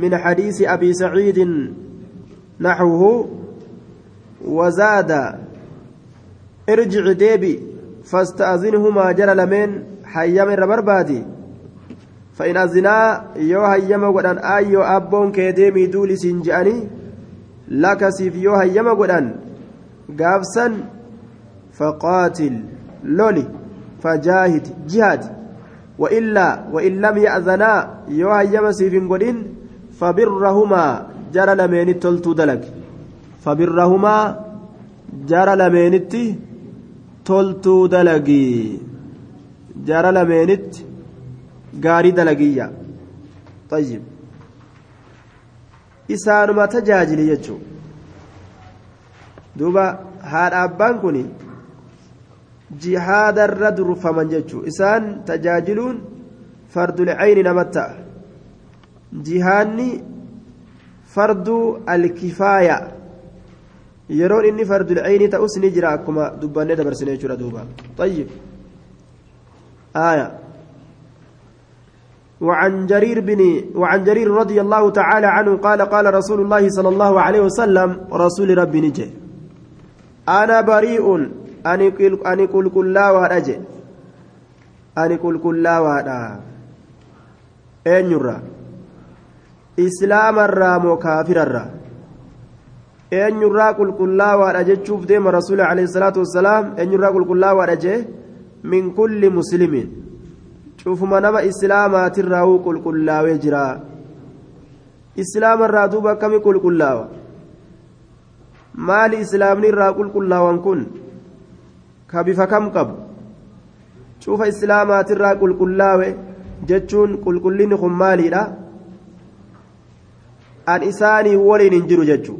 من حديث أبي سعيد نحوه وزاد ارجع ديبي فاستأذنهما جرى لمن حيام الربربادي فإن أذنا يو هيما قدان آيو أبون كيديمي دولي سنجأني لك سيف يو هيما قدان قابسا فقاتل لولي فجاهد جهاد وإلا وإن لم يأذنا يو هيما سيف قدين فبرهما جرى لمن تلتو دلق فبرهما جرى لمن تلتو دلقي جرى لمنت gaarii dalagiyya طيب isaanuma tajaajili jechuun duuba haadha abbaan kun jihaadarra durfaman jechuun isaan tajaajiluun fardul cayni namatti ta'a jihaanni farduu alkifaaya. Yeroon inni fardul cayni ta'us ni jira akkuma dubbannee dabarsine jechuudha duuba. طيب آية وعن جرير بن وعن جرير رضي الله تعالى عنه قال قال رسول الله صلى الله عليه وسلم رسول ربي نجي. أنا بريء. أني كل كل كلا وأجي أني كل كلا وأدا أين يرى؟ islaamarraa moo kaafirarraa eenyurraa qulqullaawaadha jechuuf deema rasuula alayhi salaatu wassalaam eenyurraa qulqullaawaadha jee? Min kulli muslimiin cufuma nama islaamaatirraa wuu qulqullaawee jiraa islaamarraa duuba akkami qulqullaawa maali islaamnirraa qulqullaawan kun? Kabifa kam qabu? Cufa islaamaatirraa qulqullaawe jechuun qulqullinni kun maaliidha? An isaanii waliin hin jiru jechuu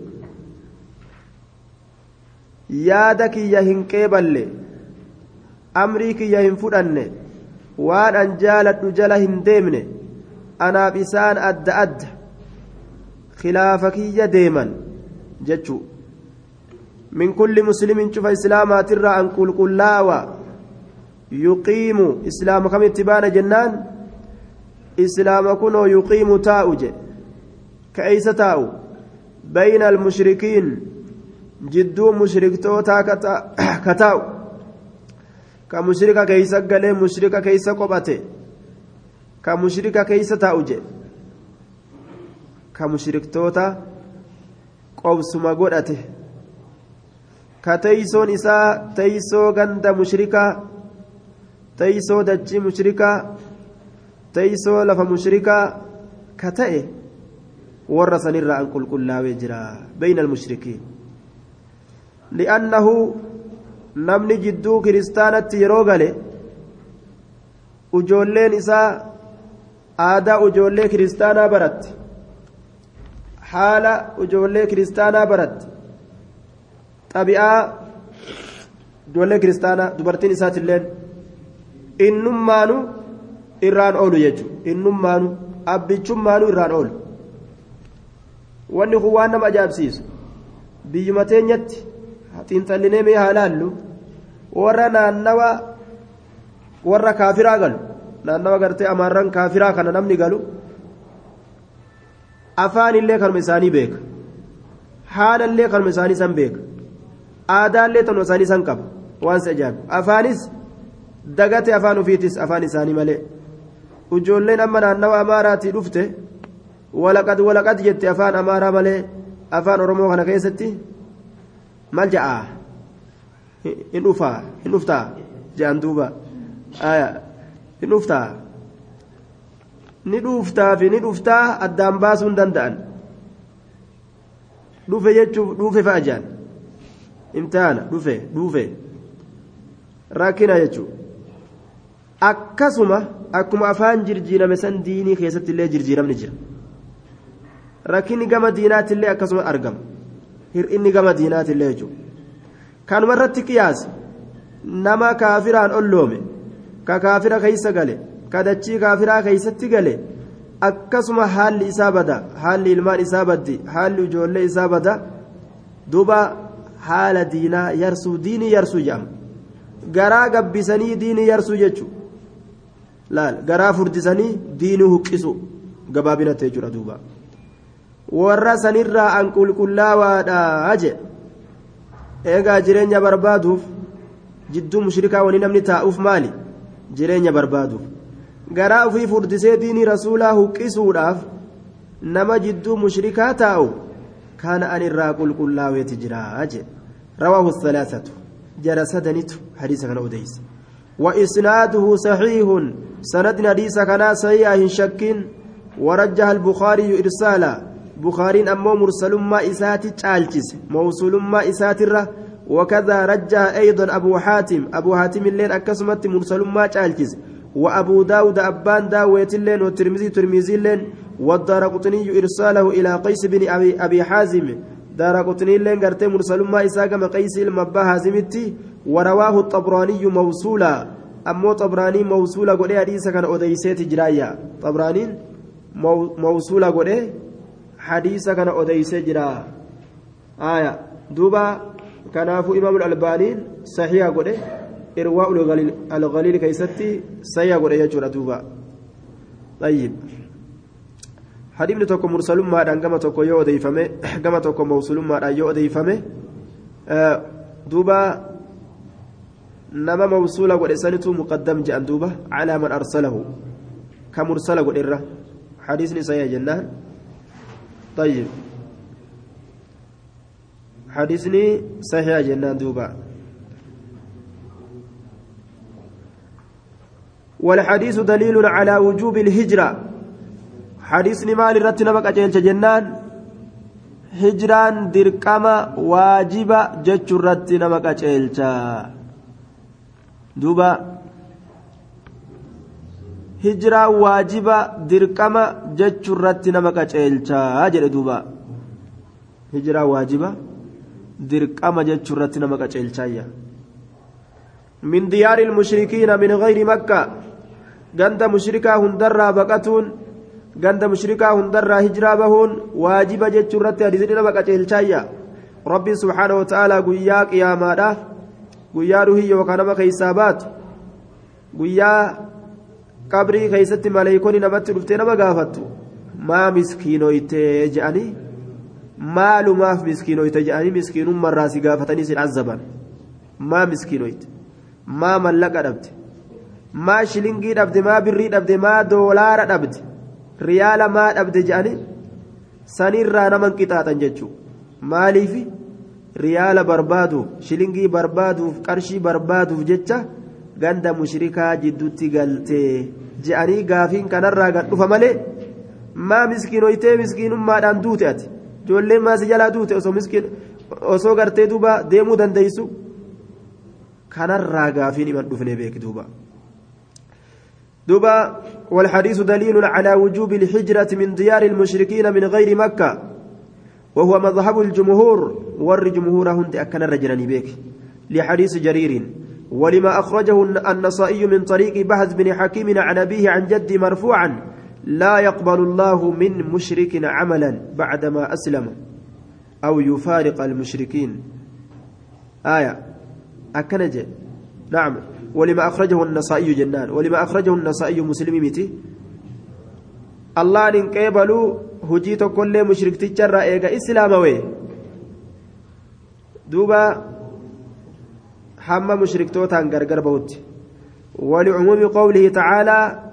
yaada kiyya hin qeeballe amrii kiyya hin fudhanne waan an jaaladhu jala hin deemne anaaf isaan adda adda khilaafa kiyya deeman jechuu min kulli muslimin cufa islaamaatirraa an qulqullaawa yuqiimu islaama kamitti baana jennaan islaama kunoo yuqiimu taa'u je jidduu mushriktootaa ka taa'u ka mushrika keeysa galee mushrika keeysa qophate ka mushrika keeysa taa'u je ka mushriktoota qobsuma godhate ka teeysoon isaa teeysoo ganda mushrikaa teeysoo dachii mushrikaa teeysoo lafa mushrikaa ka ta'e warra sanirraa an qulqullaawee jira bayna almushrikiin. Li'annahu namni jidduu kiristaanatti yeroo gale ujoolleen isaa aadaa ujoollee kiristaanaa baratti haala ujoollee kiristaanaa baratti xabi'aa ijoollee kiristaanaa dubartiin isaatilleen innummaanu irraan oolu jechuudha. Innummaanu abbichummaanu irraan oolu wanni kun waan nama ajaa'ibsiisu biyyuma teenyatti xiinxallinee mee haa laallu warra naannawa warra kaafiraa galu naannawa gartee amaarran kaafiraa kana namni galu afaanillee kanuma isaanii beeka haalallee kanuma isaanii san beeka aadaallee tanuma isaanii san qaba waan si ajaa'ibu afaanis dagate afaan ofiitis afaan isaanii malee ijoolleen amma naannawa amaaraatii dhufte kana keessatti maal ja'a hin dhufaa hin dhuftaa jedhan duuba hin dhuftaa ni dhuuftaa fi ni dhuftaa addaan baasuu hin danda'an dhufe jechuuf dhuufe fa'a jedhan imtihaana dhufe dhuufe rakkina jechuudha akkasuma akkuma afaan jirjiirame san diinii keessatti illee jirjiiramni jira rakkinni gama diinaatti illee akkasuma argama. Hir'inni gama diinaatti illee jechuudha. Kanuma irratti qiyaas nama kaafiraan olloome ka kaafira keessa gale ka dachii kaafiraa keessatti gale akkasuma haalli isaa bada haalli ilmaan isaa baddi haalli ijoollee isaa bada duuba haala diinaa yarsuu diinii yarsuu jedhama garaa gabbisanii diinii yarsuu jechuudha. laal garaa furdisanii diinii huqqisu gabaabinatti jechuudha duuba warra sanirraa an qulqullaawaadha je eegaa jireenya barbaaduuf jidduu mushrikaa wani namni taa'uuf maali jireenya barbaaduuf garaa ofii furdisee diinii rasuulaa huqqisuudhaaf nama jidduu mushrikaa taa'u kana an irraa qulqullaaweeti jira je rawaahu thalaasatu jara sadanitu hadiisa kana odeyse وإسناده صحيح سند حديث كان صحيح شك ورجح البخاري إرسالا بخاري أمو مرسل ما إسات تشالجس موصول ما إسات الره وكذا رجح أيضا أبو حاتم. أبو حاتم اللين أكسمت مرسل ما تشالجس وأبو داود أبان داويت اللين والترمذي ترمذي اللين. والدار قطني إرساله إلى قيس بن أبي, أبي حازم. دار قطني اللين قرتي مرسل ما إساقم قيس المبا حازمتي. ورواه الطبراني موصولا. أمو طبراني موصولا قد حديث كان أديسيت جرايا. طبراني موصولا قد آية دوبا كنافو إمام الألباني صحيح قد إرواء الغليل كيستي صحيح قد يجور دوبا طيب حديث توكو مرسل ما دان كما توكو يو أديفمه كما توكو موصول ما دان يو أديفمه آه دوبا nama mawsuula godhe sanitu muqaddam jedhan duuba calaa man arsalahu. Ka mursala godhe irra. Hadiisni sahiha jennaan. طيب. حديثني صحيح جنان دوبا. والحديث دليل على وجوب الهجرة. حديثني مال رتنا بقى جنان. هجران درقما واجبة جتش رتنا بقى duuba hijiraa waajiba dirqama jechuu irratti nama qaceelchaa jedhe duuba hijiraa waajiba dirqama jechuu irratti nama qaceelchaayya min diyaari ilmushrikiina min gayri makka ganda mushrikaa hundarraa baqatuun ganda mushrikaa hundarraa hijiraa bahuun waajiba jechuu irratti hadiisni nama qaceelchaayya rabbiin subxaanahu wa ta'aalaa guyyaa qiyaamaadhaaf guyyaa ruhii yookaan nama keessaa baatu guyyaa qabrii keessatti maleeykonni namatti dhuftee nama gaafattu maa miskiinoytee je'anii maalumaaf miskiinoyte je'anii miskiinummarraa si gaafatanii si azaban maa miskiinoyte maa mallaqa dhabde maa shilingii dhabde maa birrii dhabde maa doolaara dhabde riyaala maa dhabde je'anii sanirraa naman qixaaxan jechuudha maaliifi. riyaala barbaaduuf shilingii barbaaduuf qarshii barbaaduuf jecha ganda mushrikaa jidduutti galtee je'anii gaafiin kanarraa gad dhufa malee maa miskiinoytee miskiinummaadhaan duute ati ijoolleen maasi jalaa duute osoo miskiin osoo gartee duuba deemuu dandeeysu kanarraa gaafiin iman dhufne beeki duuba دوبا والحديث دليل على وجوب الهجرة من ديار المشركين من غير مكة وهو مذهب الجمهور ور جمهور هند أكن الرجل بيك لحديث جرير ولما أخرجه النصائي من طريق بهز بن حكيم عن أبيه عن جدي مرفوعا لا يقبل الله من مشرك عملا بعدما أسلم أو يفارق المشركين. آية. أكنج. نعم. ولما أخرجه النصائي جنان. ولما أخرجه النصائي مسلم متي الله إن قبلوا hujii tokkollee mushrikticharraa eega islaamawee duuba hamma mushriktootaan gargar bahutti ولعموم قوله تعالى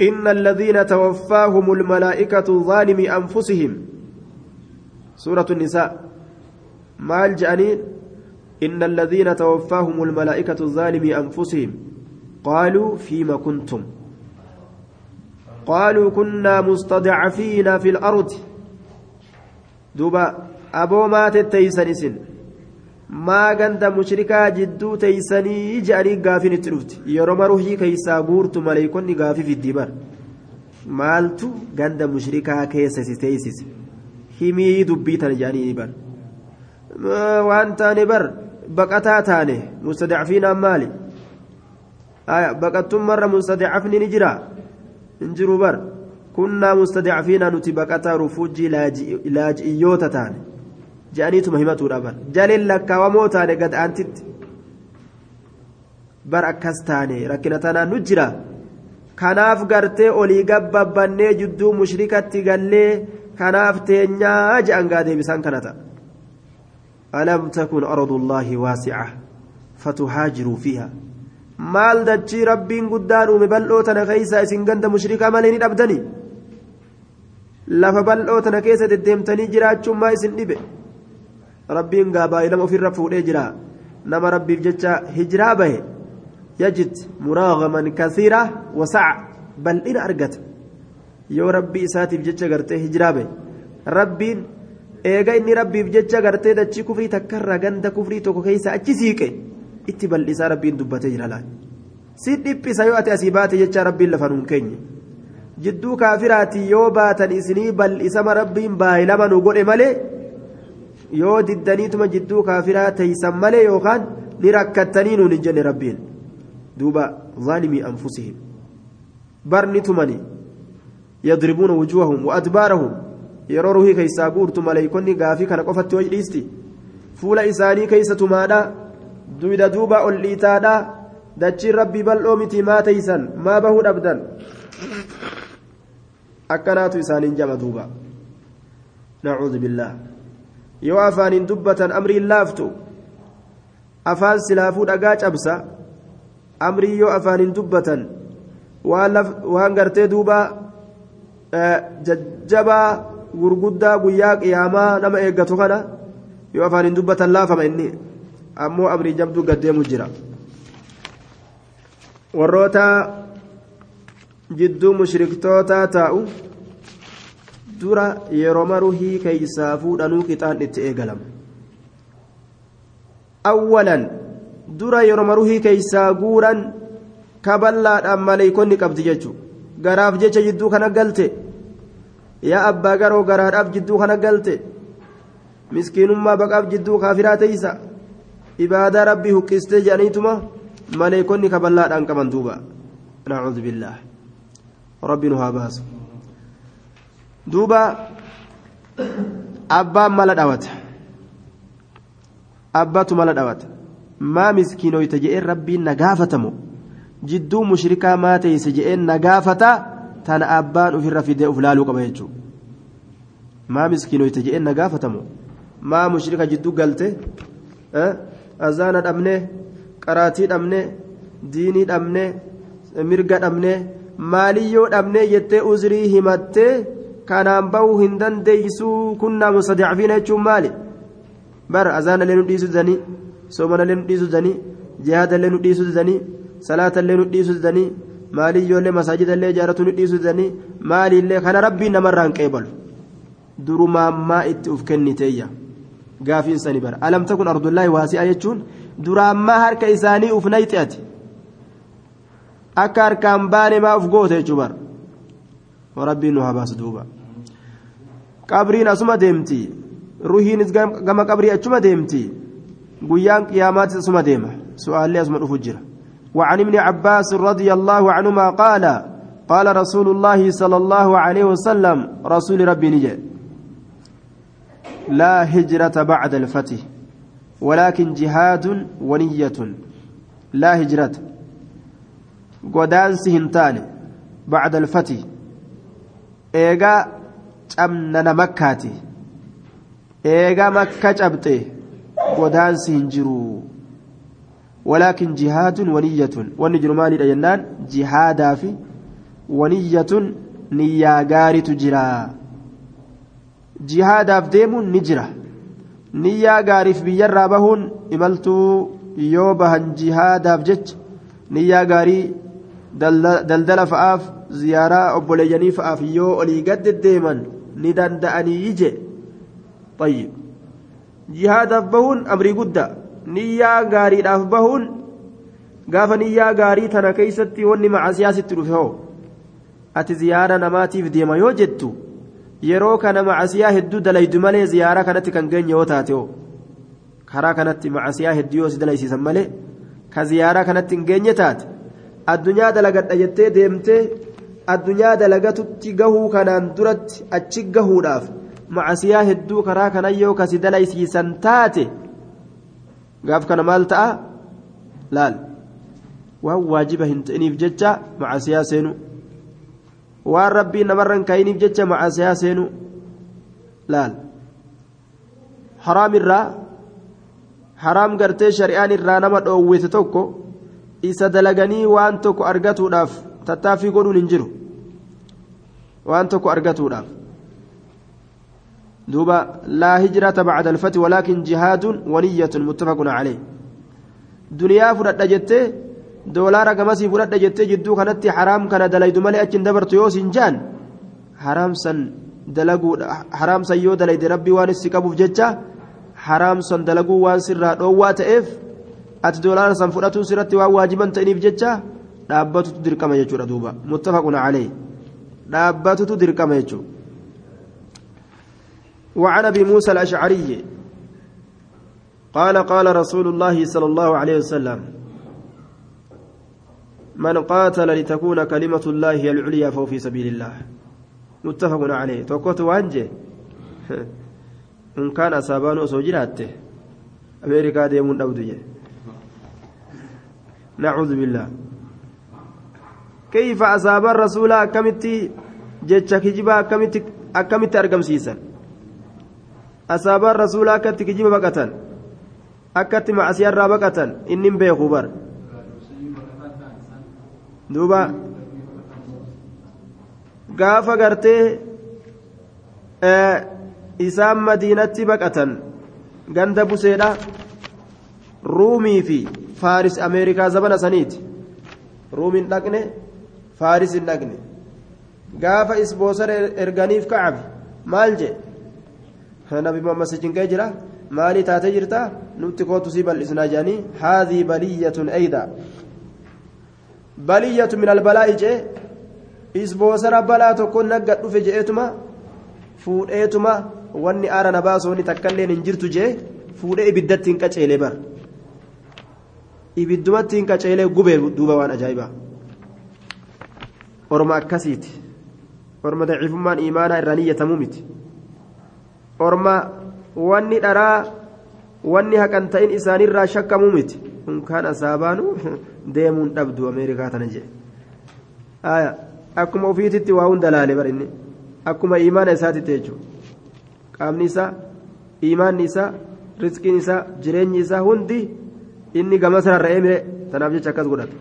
إن الذين توفاهم الملائكة ظالمي أنفسهم سورة النساء ما الجأنين إن الذين توفاهم الملائكة ظالمي أنفسهم قالوا فيما كنتم قالوا كنا مستضعفين في الأرض دوبا أبو مات تيسن ما غند مشركا جدو تيسني جاري غافين التلفت يرم روحي كيسا غورت مليكون غافي في الدبر مالتو غند مشركا كيسس تيسس همي دبيتا جاني بر وان تاني بر بقتا تاني مستضعفين مالي آية بقتم مرة مستضعفني نجرا انجروا بر كنا مستضعفين نتي بقتا رفوجي لاجئيوتا تاني جانيتم همتو bar jalin lakkaawwamoo taane gad aantitti bar akkas taane rakkina tanaan nu jira kanaaf gartee olii gabbabbannee jidduu mushrikatti gallee kanaaf teenyaa je'an gaa deebisaan kana ta'a alam takun ardullaahi waasica fatuhaajiruu fiiha maal dachii rabbiin guddaan uume bal'oo tana keeysaa isin ganda mushrikaa malee ni dhabdanii lafa bal'oo tana keessa deddeemtanii jiraachuun maa rabbiin gaabaa ilama ofirra fuudhee jira. Nama rabbiif jecha hijiraa bahe yajid muraagaman kasiira wasaca bal'ina argata. Yoo rabbii isaatiif jecha gartee hijiraa bahe rabbiin eega inni rabbiif jecha gartee dachii kufrii takkarraa ganda kufrii tokko keessa achi siiqe itti bal'isaa rabbiin dubbatee jira laal si dhiphisa yoo ati asii baate jecha rabbiin lafa nuun keenye. Jidduu kaafiraati yoo baatan isinii bal'isama rabbiin baay'ilama nu godhe malee yoo diddaniituma jidduu kaafiraa teeysan malee yookaan ni rakkattanii nuun hin jenne rabbiin duuba zaalimii anfusihim barni tumani yadribuuna wujuuhahum wa adbaarahum yeroo ruhii keeysaa guurtu maleeykonni gaafii kana qofatti hoji dhiisti fuula isaanii keeysa tumaadha duyda duuba ol dhiitaadha dachiin rabbii bal'oo miti maa teeysan maa bahuu dhabdan akkanaatu isaaniin jama duuba nacuudhu billaah yoo afaaniin dubbatan amriin laaftu afaan silaafuu dhagaa cabsa amrii yoo afaaniin dubbatan waan gartee duuba jajjabaa gurguddaa guyyaa qiyaamaa nama eeggatu kana yoo afaaniin dubbatan laafama inni ammoo amrii jabduu gaddeemu jira warroota jidduu mushriktootaa taa'u dura yeroo maruhii keeysaa fuudhanuu qixaan itti eegalama awwalan dura yeroo maruhii keeysaa guuran kaballaadhaan maleeykonni qabdi jechu. Garaaf jecha jidduu kana galte. Yaa abbaa garoo garaadhaaf jidduu kana galte. Miskiinummaa baqaaf jidduu kaafiraa teeysa. Ibaadaa rabbii huqqistee jedhaniituma maleeykonni kaballaadhaan qaban duuba. Nacuudhu billaah rabbi nu haa baasu duuba abbaan mala dhawata. Abbaatu mala dhawata. Maa miskiinoyta je'een rabbiin na gaafatamu? Jidduu mushrikaa maa teeyse je'een na gaafata? Tana abbaan ofirra fidee uf laaluu qaba jechuudha maa miskiinoyta je'een na gaafatamu? Maa mushrika jidduu galte? Azaana dhabne? Qaraatii dhabne? Diinii dhabne? Mirga dhabne? Maaliyyoo dhabne jettee uzrii himattee kanaan bahuu hin dandeeysuu kunnaa mustadcafiina jechuun maali bar azaanallee nu dhiisuu didanii soomanallee nu dhiisuu didanii jihaadallee nu dhiisuu didanii salaatallee nu dhiisuu didanii maaliyyoollee masaajidallee ijaaratu nu dhiisuu didanii maaliillee kana rabbiin namarraan qeebalu durumaammaa itti uf kenniteeyya gaafiin sani bara alam takun ardullaahi waasi'a jechuun duraammaa harka isaanii uf nayxi'ati akka harkaan baane uf goote jechuu bara rabbiin nu haa baasu duuba qabriin asuma deemti ruhiinis gama qabrii achuma deemti guyyaan qiyaamaatis asuma deema su'aallee asuma dhufu jira وعن ابن عباس رضي الله عنهما قال قال رسول الله صلى الله عليه وسلم رسول ربي نجي لا هجرة بعد الفتح ولكن جهاد ونية لا هجرة قدان سهنتان بعد الفتح eegaa cabnana makkaati. Eegaa makka cabxe godaansi hin jiru. Walaakin jihaadun waniyyatun wanni jiru maalidha jennaan? Jihaadaa fi waniyyatun niyyaa gaaritu jira. Jihaadaaf deemuun ni jira. Niyyaa gaariif biyyarraa bahuun imaltuu yoo bahan jihaadaaf jecha niyyaa gaarii daldala fa'aaf ziyaaraa obboleeyyanii fa'aaf yoo olii gad deeman ni danda'anii je tayyib. Jihaadaaf bahuun amrii guddaa niyyaa gaariidhaaf bahuun gaafa niyyaa gaarii tana keeysatti wanni macasiyaasitti dhufe hoo? Ati ziyaara namaatiif deema yoo jettu yeroo kana macasiyaa hedduu dalaydu malee ziyaara kanatti kan geenye yoo taate hoo? Karaa kanatti macasiyaa hedduu yoo si dalaysiisan malee ka ziyaara kanatti hin geenye taate addunyaa dalagadha jettee deemtee addunyaa dalagatutti gahuu kanaan duratti achi gahuudhaaf macasiyaa hedduu karaa kanan yoo kasi dalaysiisan taate gaaf kana maal ta'a laal waan waajiba hin ta'iniif jecha macasiyaa seenu waan rabbii namarra hin jecha macasiyaa seenu laal haraam irraa haraam gartee shari'aan irraa nama dhoowwite tokko isa dalaganii waan tokko argatuudhaaf tattaaffii godhuun hin jiru. Waan tokko argatuudhaaf. دوبا لا هجرة بعد الفتح ولكن جهاد ونية متفق عليه دنيا فرد جتة دولار كمسي فرد جتة جدو كانت حرام كان دليد ملي أجن دبرت يوس جان حرام سن دلقو حرام سن يو دليد ربي وان السكابو في جتة حرام سن دلقو وان سرها دوات إف أت دولار سن فرأتو سرت وان واجبا تأنيف جتة dhaabbatu dirqama jechuudha duuba. Muttafaqun calee dhaabbatutu dirqama jechuudha. وعن أبي موسى الأشعري. قال قال رسول الله صلى الله عليه وسلم من قاتل لتكون كلمة الله هي العليا فهو في سبيل الله. متفق عليه. توكوت وانجي. إن كان أصابان أسوجراته أمريكا ديمون أودي nacuudu billaa kayfa asaabaan rasuulaa akkamitti jecha kijibaa akkamitti akkamitti argamsiisan asaabaan rasuulaa akkatti kijiba baqatan akkatti macasiyaarraa baqatan inni hin beeku bar duuba gaafa gartee isaan madiinatti baqatan ganda buseedha ruumii fi faaris ameerikaa zabana saniiti. Ruumiin dhaqne faaris hin dhaqne. Gaafa isboosara erganiif ka'abi maal jee? Nabi muhammad si cinqee jira maalii taatee jirta nutti kootu sii bal'isnaa jedhanii haadhii baliyyatun eyda baliyyatu min albalaa'i jee? Isboosara balaa tokko nagga dhufe je'eetuma? Fuudheetuma? Wanni aara na takka illee hin jirtu jee? Fuudhee ibiddatti hin qaceelee bar ibiddumatti hin qaceelee gubee duuba waan ajaa'ibaa orma akkasiiti orma daciifummaan imaanaa irraa niyyatamuu miti orma wanni dharaa wanni haqan ta'in isaanirraa shakkamuu miti unkaan asaabaanu deemuun dhabdu ameerikaa tana jee akkuma ofiititti waa hunda laale barinni akkuma imaana isaatitti jechuudha qaamni isaa imaanni isaa riskiin isaa jireenyi isaa hundi sanarra eemire tanaaf jecha akkas godhata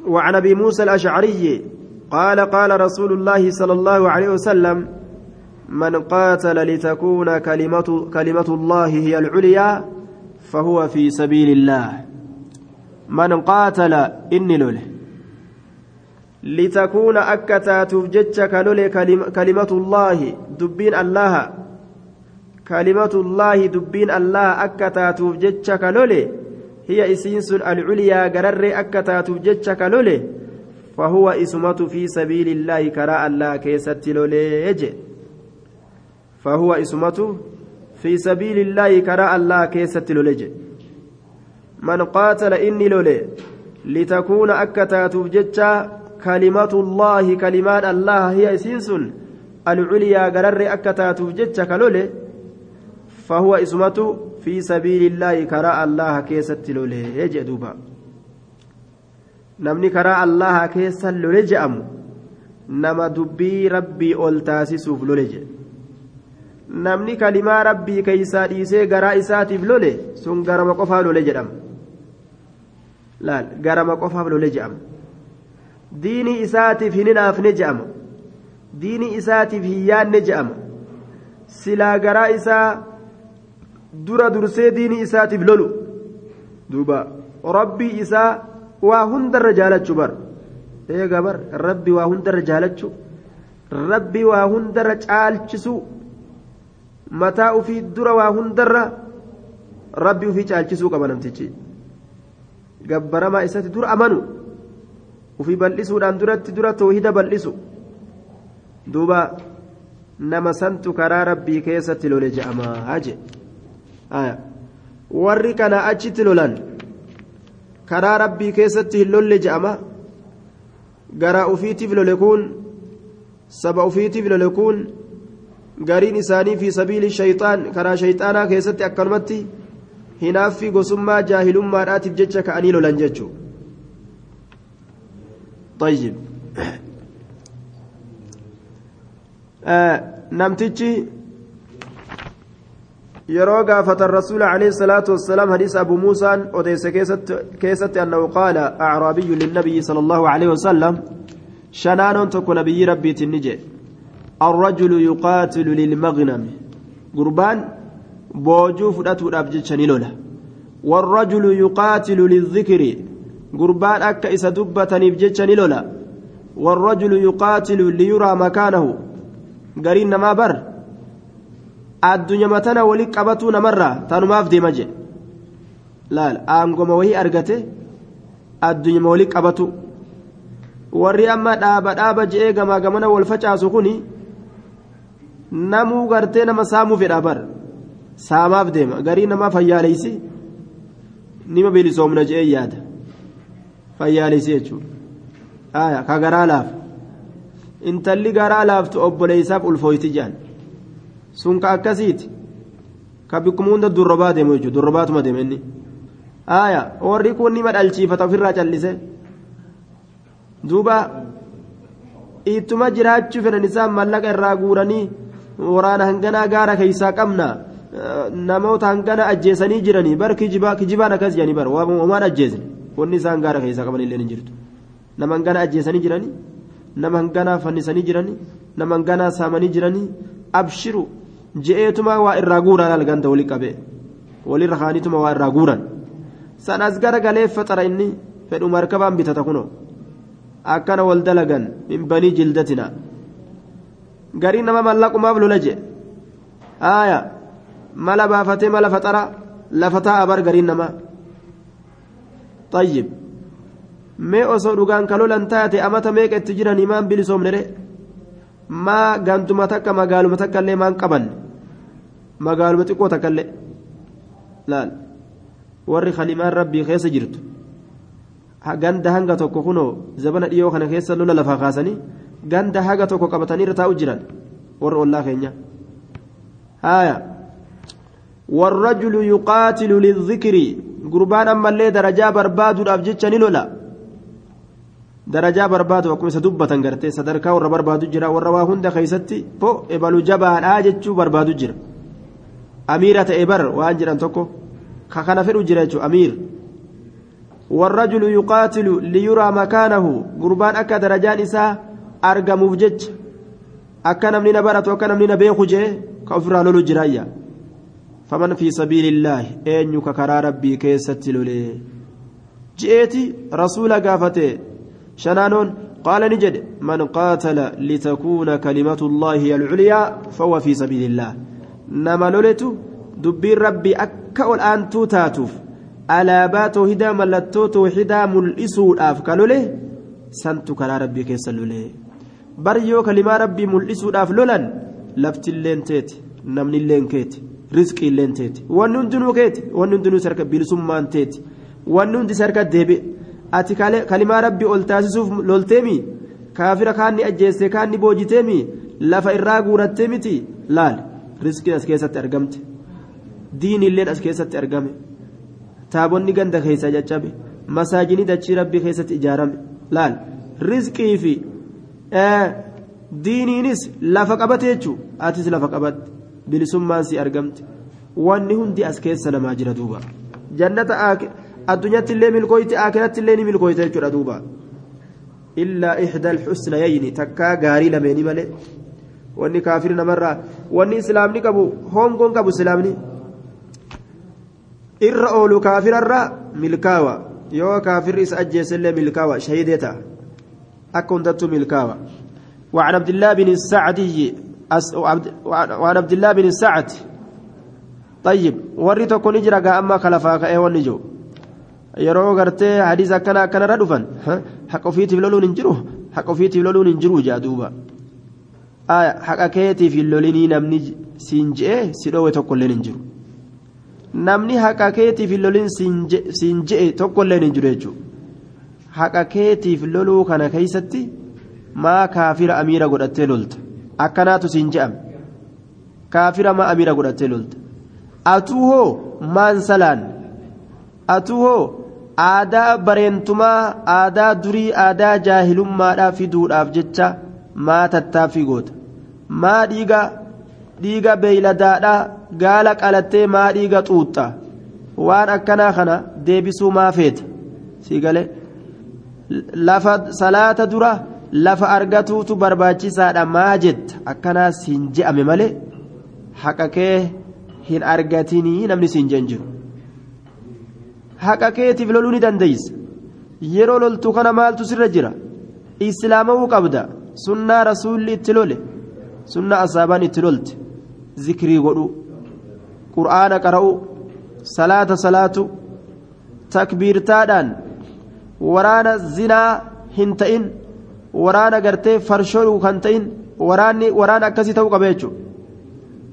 وعن أبي موسى الأشعري قال قال رسول الله صلى الله عليه وسلم من قاتل لتكون كلمة, كلمة الله هي العليا فهو في سبيل الله. من قاتل إني لوله لتكون أكتات جتك كلمة الله دبين الله كلمة الله دبين الله أكتات جتك لولي. هي إسينس العليا قرر أكتات جتك لولي. فهو إسمة في سبيل الله كراء الله كيست لولي فهو إسمة في سبيل الله كراء الله كيست لولي من قاتل إني لولي. لتكون أكتات جتك كلمة الله كلمات الله هي إسنس العليا قرر أكتات جتك لولي. فهو اسمة في سبيل الله كراء الله كيست لولي يجي دوبا نمني كراء الله كيس لولي جأم نما دبي ربي أولتاسسوف لولي جي namni kalimaa rabbii keeysaa dhiisee garaa isaatiif lole sun garama qofaaf lole jedhama laal garama qofaaf lole jedhama diinii isaatiif hin hinaafne je'ama diinii isaatiif hin yaanne je'ama silaa garaa isaa dura dursee diinii isaatiif lolu. Duuba rabbii isaa waa hundarra jaalachuu bar. Eega bar rabbi waa hundarra jaalachuu. Rabbi waa hundarra caalchisuu. Mataa ufii dura waa hundarra rabbi ufii caalchisuu qaba namtichi. Gabbaramaa isatti dura amanu. Ufii bal'isuudhaan duratti dura toohida bal'isu. Duuba nama santu karaa rabbii keessatti lole je'amaa haje warri kana achitti lolan karaa rabbii keessatti hin lolle je'ama garaa ufiitiif lole kun saba ufiitiif lole kun gariin isaanii fi sabiili shayxaan karaa shayxaanaa keessatti akkanumatti hinaaffii gosummaa jaahilummaadhaatiif jecha ka'anii lolan jechuudha طيب آه نمتجي yeroo gaafatan rasuula alayhi salaatu wassalaam hadiisa abu muusaan odeyse keessatti annahu qaala acraabiyyu linnabiyyi sala allahu alayhi wasalam shanaanoon tokko nabiyyi rabbiitiin ni jedhe الرجل يقاتل للمغنم قربان boojuu fudhatuudhaaf jecha ni lola warrajulu yuqaatilu lilzikri gurbaan akka isa dubbataniif jecha ni lola warrajulu yuqaatilu liyuraa makaanahu gariin namaa bar addunyama tana wali qabatuu namarraa tanumaaf deema jedhe laal aangoma wahii argate addunyama wali qabatu. Warri amma dhaaba dhaaba je'ee gamaa gamana wal facaasu kuni namuu gartee nama saamuu fedhaa bar. Saamaaf deema garii namaa fayyaaleysi nima bilisoomna je'ee yaada. Fayyaaleysi jechuudha. Ka garaa laaf. Intalli garaa laaftu obboleeysaaf ulfooyti jedhan sun ka akkasiiti ka bikkuma hunda durrobaa deemu jechuudha durrobaatuma deema inni aya warri kun nima dhalchiifata ofirraa callise duuba ittuma jiraachuu fedhan isaan mallaqa irraa guuranii waraana hanganaa gaara keeysaa qabna namoota hangana ajjeesanii jiranii bar kijibaan akkas jedhanii bar waan ajjeesne wanni isaan gaara keeysaa qaban illee hin jirtu nama hangana ajjeesanii jiranii nama hangana fannisanii jiranii nama hangana saamanii jiranii abshiru je'eetuma waa irraa guuraan alganta wali qabe'e walirra kaanituma waa irraa guuran san as gara galee faxara inni fedhu markabaan bitata kunoo. Akkana wal dalagan min banii jildatina. Garii nama mallaqumaaf lola je aaya mala baafatee mala faxara lafa taa'a bar gariin nama. Xayyib mee osoo dhugaan kalolan taate amata meeqa itti jiran imaan bilisoomnere maa gantuma takka magaaluma takkaillee maan qaban magaaluma xiqqoo takkaillee laal warri kalimaan rabbii keessa jirtu ganda hanga tokko kunoo zabana dhiyoo kana keessa lola lafaa kaasanii ganda haga tokko qabatanii irra taa'u jiran warra ollaa keenya haaya والرجل يقاتل للذكر قربان أما اللي درجة برباد darajaa barbaadu akkuma isa dubbatan gartee sadarkaa warra barbaadu jira warra waa hunda keessatti po ebalu jabaadhaa jechuu barbaadu jira. Amiira ta'e bar waan jiran tokko ka kana fedhu jira jechuudha amiir. Warrajulu yuqaatilu liyuraa makaanahu gurbaan akka darajaan isaa argamuuf jecha akka namni na baratu akka namni na beeku jee ka ofirraa lolu jiraayya faman fi sabiilillaahi eenyu ka karaa rabbii keessatti lolee? Ji'eeti rasuula gaafatee شنانون قال نجد من قاتل لتكون كلمة الله هي العليا فهو في سبيل الله نما لولتو دبير ربي أكا الآن توتاتوف alaabaa toohidaa mallattoo toohidaa mul'isuudhaaf ka lole santu karaa rabbii keessa lole bar yoo kalimaa rabbii mul'isuudhaaf lolan laftilleen teeti namnilleen keeti rizqiilleen teeti wanni hundinuu keeti wanni hundinuu sarka bilisummaan teeti wanni hundi sarka deebi ati kalimaa rabbii ol taasisuuf lolteemi? Kaafira kaanni ajjeesse kaanni boojiteemi? Lafa irraa guurattee miti? Laal. Rizqiin as keessatti argamte. Diinilleen as keessatti argame. taabonni ganda keessa caccabe masaajini dachii rabbii keessatti ijaarame. Laal. Rizqii fi diiniinis lafa qabate jechuun atis lafa qabatte. Bilisummaan si argamte. Wanni hundi as keessa namaa jira duuba. Jannata addunyaatti illee milkooyti akiratti illee ni milkooyta jechuudha duuba illaa ixda alxusnayayni takkaa gaarii lameeni malee wanni kaafiri namarraa wanni islaamni qabu hongoon qabu islaamni. irra oolu kaafirarra milkaawa yoo kaafirri isa ajjeesellee milkaawa shahidee ta'a akka hundattuu milkaawa وعن عبد الله بن السعدي وعن عبد الله بن السعد طيب وريتو كون اجرا اما خلفا كاي ونجو yeroo gartee hadiisa akkana akkanarra dhufan haqa ofiitiif loluun hin jiru haqa ofiitiif loluun hin jiru jaa duuba haqa keetiif hin lolinii namni siin je'e si dhoowwe tokkollee hin jiru namni haqa keetiif lolin siin je'e tokkolleen hin jiru jechuudha haqa keetiif loluu kana keeysatti maa kaafira amiira godhattee lolta akkanaatu siin je'ame kaafira maa amiira godhattee lolta atuu hoo maan salaan atuu hoo aadaa bareentumaa aadaa durii aadaa jaahilummaadhaa fiduudhaaf jecha maa tattaaffii goota? Maa dhiiga dhiiga beeyladaadhaa gaala qalattee maa dhiiga xuuxxa waan akkanaa kana deebisuu maa feeta? Sii galee lafa salaata dura lafa argatuutu barbaachisaadha maa jetta? Akkanaa siin je'ame malee haqa kee hin argatinii namni siin jeen jiru haqa keetiif loluu ni dandeeysa yeroo loltu kana maaltu sirra jira islaamawuu qabda sunnaa rasuulli itti lole sunnaa asaabaan itti lolte zikrii godhu qur'aana qara'u salaata salaatu takbiirtaadhaan waraana zinaa hin ta'in waraana gartee farshoo kan ta'in waraanni waraana akkasii ta'uu qaba jechuudha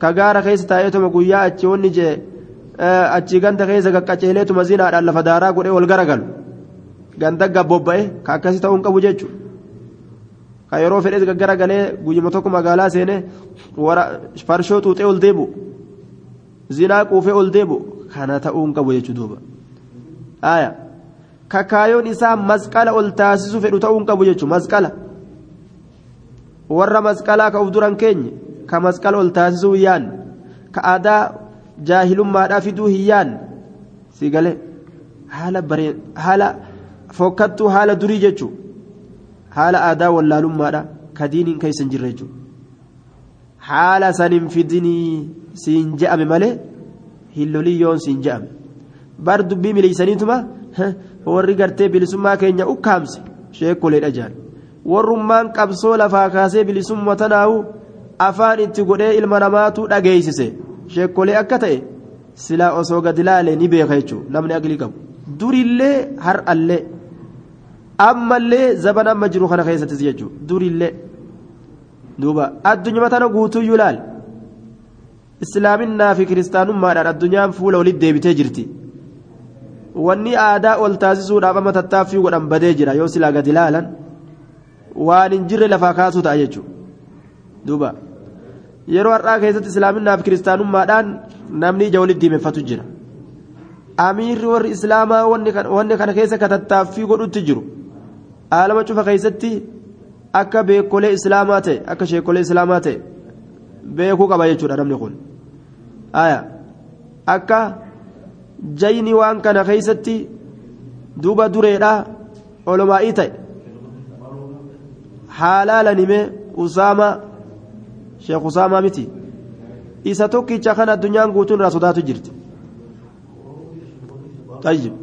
ka keessa taa'eetuma guyyaa achi wanni jee achi ganda keessa qaqqaceeleetuma zinaadhaan lafa daaraa godhee wal garagalu ganda gabbobba'e ka akkasii ta'uu hin qabu jechuudha ka yeroo fedhes garagalee guyyuma tokko magaalaa seenee farshoo xuuxee ol deebu zinaa quufee ol deebu kana ta'uu hin qabu jechuudha duuba aayaa. kakaayoon isaa masqala ol taasisuu fedhu ta'uu hin qabu jechuudha masqala warra masqalaa ka duran keenye ka masqala ol taasisuu yaanne ka aadaa jaahilummaadhaa fiduu hin yaanne si galee haala baree haala fokkattuu haala durii jechuudha haala aadaa wallaalummaadhaa ka diiniin keessa hin jirre haala saniin fidinii siin je'ame malee hin loliyyoon siin je'ame. Bar dubbii miliisaniituma. warri gartee bilisummaa keenya ukkaamse sheekoleedha jaan warrummaan qabsoo lafaa kaasee bilisummaa tanaahu afaan itti godhee ilma namaatu dhageessise sheekolee akka ta'e silaa osoo gadi laalee ni beeka jechuudha. Namni aqlii qabu. Durillee har'allee. Ammallee zaban amma jiru kana keessattis jechuudha. Durillee. Duuba. Addunyaa tana guutuyyuu laal islaaminaa fi kiristaanummaadhaan addunyaan fuula walitti deebitee jirti. wanni aadaa ol taasisuudhaaf amma tattaaffii godhan badee jira. Yoo silaa gadi ilaalan waan hin jirre lafaa kaasuu ta'a jechuudha. Duuba yeroo har'aa keessatti islaaminaaf kiristaanummaadhaan namni ija walitti diimeffatu jira amiirri warri islaamaa wanni kana keessa ka tattaaffii godhutti jiru aalama cufa keessatti akka beekolee islaamaa ta'e akka sheekolee islaamaa ta'e beekuu qaba jechuudha namni kun akka. jayni waan kana keeysatti duuba dureedha olomaa'ii ta'e haalaalan hime usaamaa sheekh usaamaa miti isa tokkicha kan addunyaan guutuun irraa sodaatu jirti طيب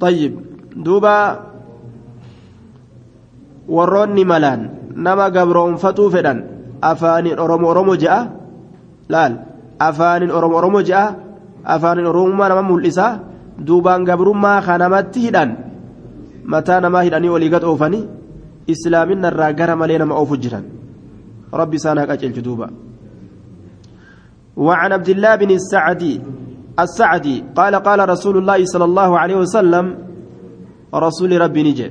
طيب دوبا warroonni malaan nama gabroonfatuu fedhan afaaniin oromo oromo je'a laal afaanin oromo oromo je'a afaanin oromummaa nama mul'isa duubaan gabrummaa kanamatti hidhan mataa namaa hidhanii olii gad oofanii islaaminna irraa gara malee nama oofu jiran. Rabbi duuba. وعن عبد الله بن السعدي السعدي قال قال رسول الله صلى الله عليه وسلم رسول ربي نجي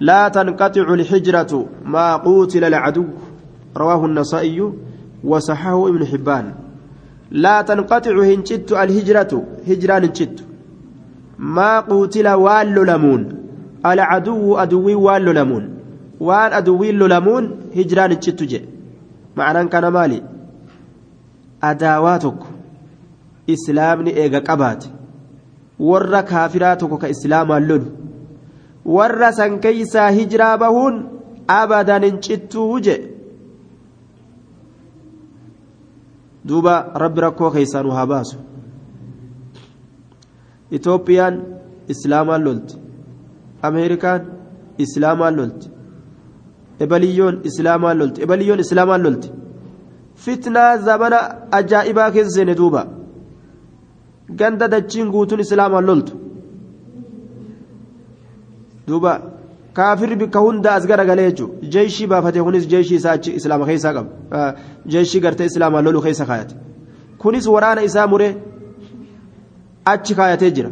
لا تنقطع الحجرة ما قوتل العدو رواه النسائي وصححه ابن حبان لا تنقطع هنشت الهجرة هجران هنشت ما قوتل وال لمون العدو أدوي وال لمون. وان أدوي لمون هجران هنشت جي. معنى كان مالي. أداواتك. إسلامني إيغا قبات. ورا كافراتك كإسلام اللون. ورا سنكيسا هجرا بهون أبدا هنشت وجه duuba rabbi rakkoo keessaa nu haa baasu itoophiyaan islaamaan lolti ameerikaan islaamaan lolti ebaliyyoon islaamaan lolti ebaliyyoon islaamaan lolti fitnaa zamana ajaa'ibaa keessa seene duuba ganda dachiin guutuun islaamaan loltu duuba kaafirri bikka hunda as garagalee jechuudha jeeshii baafate kunis jeeshii isaa achi islaama keessaa qaba jeeshii gartee islaamaan lolu keessa kaayate kunis waraana isaa muree achi kaayatee jira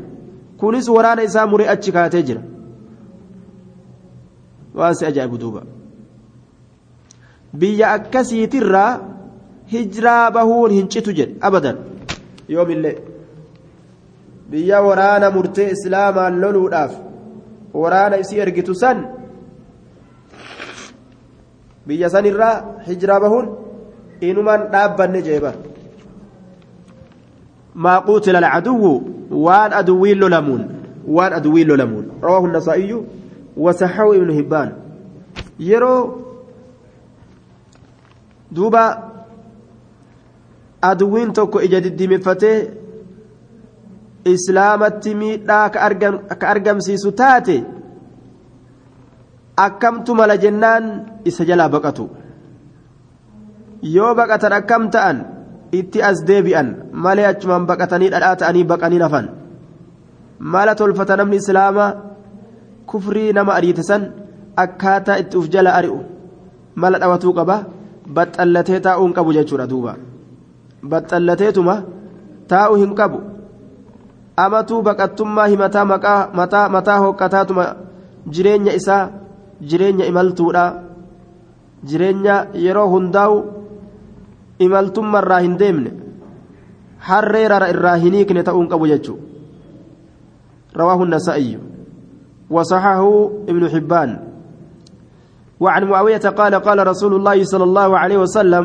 kunis waraana isaa muree achi kaayatee jira waan si ajaa'ibu duuba biyya akkasiitirraa hijiraa bahuun hin citu jedhe abadan yoomillee biyya waraana murtee islaamaan loluudhaaf waraana isii ergitu san biyya sanirraa hijiraa bahuun inumaan dhaabbanne jeebar maa qutila alcaduwu waan aduwwiin lolamuun waan aduwwiin lolamuun rawaahu nasaa'iyu wasaxahu ibnu hibbaan yeroo duuba aduwwiin tokko ija diddiimeffatee islaamatti miidhaa ka argamsiisu taate akkamtu mala jennaan isa jalaa baqatu yoo baqatan akkam ta'an itti as deebi'an malee achumaan baqatanii dhadhaa ta'anii baqanii nafan mala tolfata namni islaamaa kufrii nama ariite san akkaataa itti uf jala ari'u mala dhawatuu qaba baxxallatee taa'uu hin qabu jechuudha duuba baxxallateetuma taa'uu hin qabu amatuu baqattummaa himataa mataa mataa hoqqataatuma jireenya isaa jireenya imaltuudha jireenya yeroo hundaa'u imaltummarraa hin deemne harree irraa hin hiikne ta'uu hin qabu jechuudha رواه النسائي وصححه ابن حبان. وعن معاوية قال قال رسول الله صلى الله عليه وسلم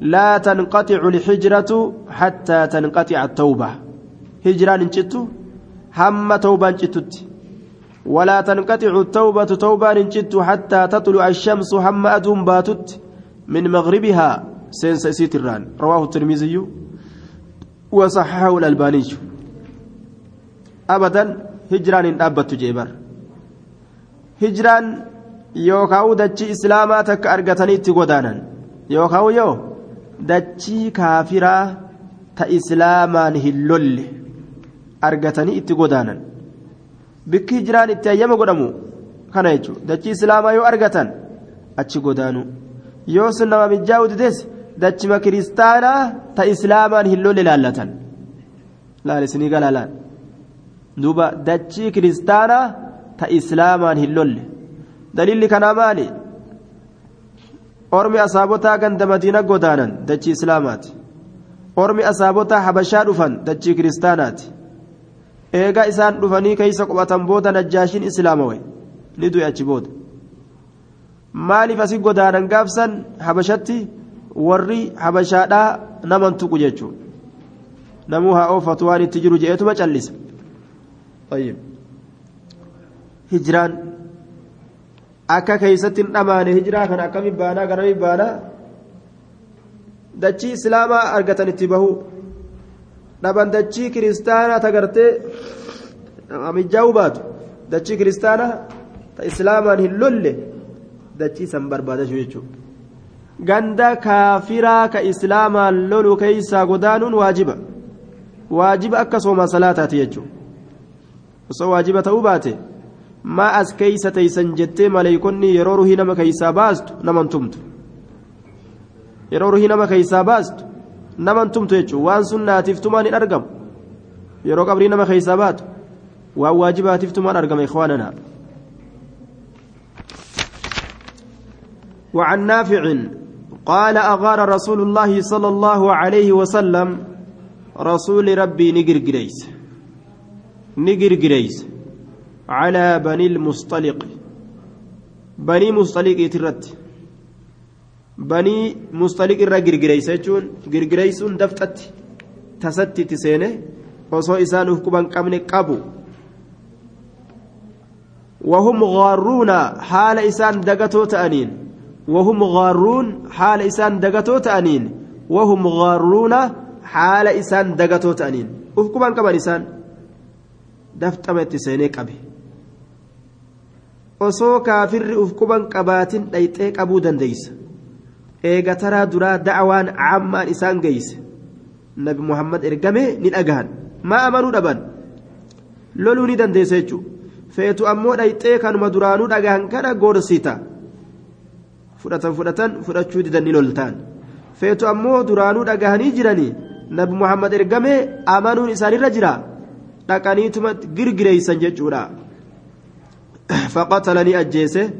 لا تنقطع الحجرة حتى تنقطع التوبة. هجران انشتو هم توبة انشتت ولا تنقطع التوبة توبة انشتو حتى تطلع الشمس هم أدوم باتت من مغربها. سينس سيتران رواه الترمذي. وصححه الألباني. أبدا هجران أبت جيبر. hijraan yookaan dachii islaamaa takka argatanii itti godaanan. Yookaan yoo dachii kaafiraa ta islaamaan hin lolle argatanii itti godaanan. Bikki hijiraan itti ayyama godhamu kana jechuudha. Dachii islaamaa yoo argatan achi godaanu. Yoo sun nama mijaa'u dides dachima kiristaanaa ta islaamaan hin lolle laallatan. Laalis galaalaan duuba dachii kiristaanaa. Ta islaamaan hin lolle. daliilli kanaa maali ormi asaabotaa ganda madiina godaanan dachii islaamaati ormi asaabotaa habashaa dhufan dachii kiristaanaati eegaa isaan dhufanii keeysa qubatan booda najjaashiin islaamawe ni du'e achi booda maaliif asi godaanan gaafsan habashatti warri habashaadhaa naman tuqu jechuu namuu haa oofatu waan itti jiru je'eetuma callisa hijraan akka keeysatti hin dhamaane hijiraa kana akkami baanaa garami baanaa dachii islaamaa argatan itti bahuu dhaban dachii kiristaanaa tagartee mijaa'uu baatu dachii kiristaanaa ta islaamaan hin lolle dachii san barbaadachuu jechuudha ganda kaafiraa ka islaamaan lolu keeysaa godaanuun waajiba waajiba akka soomaa salaataati jechuudha osoo waajiba ta'uu baate. Jettee maleeykonni yeroo ruhii nama keeysaa baastu naman tumtu yeroo ruhii nama keeysaa baastu naman tumtu jechuun waan sunnaatiif tumaan hin argamu yeroo qabrii nama keeysaa baatu waan waajibaatiif tumaan argama ikhwaanana وعن نافع قال أغار رسول الله صلى الله عليه وسلم رسول ربي نجر جريس نجر جريس على بني المصطلق. بني مصطلق يترت. بني مصطلق الرا غرغريس جون غرغريسون دفتت تستي تسينه osoo isaan uf quban qabne qabu. وهم غارون حال إسان دقتو تأنين. وهم غارون حال إسان دقتو تأنين. وهم غارون حال إسان دقتو تأنين. quban qaban isaan dafxamatti seenee qabe osoo kaafirri uf quban qabaatin dhayxee qabuu dandeeysa. Eega taraa duraa da'awaan caammaan isaan geeyse. Nabi muhammad ergame ni dhagahan. Maa amanuu dhaban? Loluu ni dandeessa jechuudha feetu ammoo dhayxee kanuma duraanuu dhagahan kana gorsita fudhatan fudhatan fudhachuu didan ni loltaan. Feetu ammoo duraanuu dhagahanii jiranii nabi muhammad ergame amanuun isaanirra jira. dhaqaniituma girgireeysan jechuudha faqatalanii ajjeese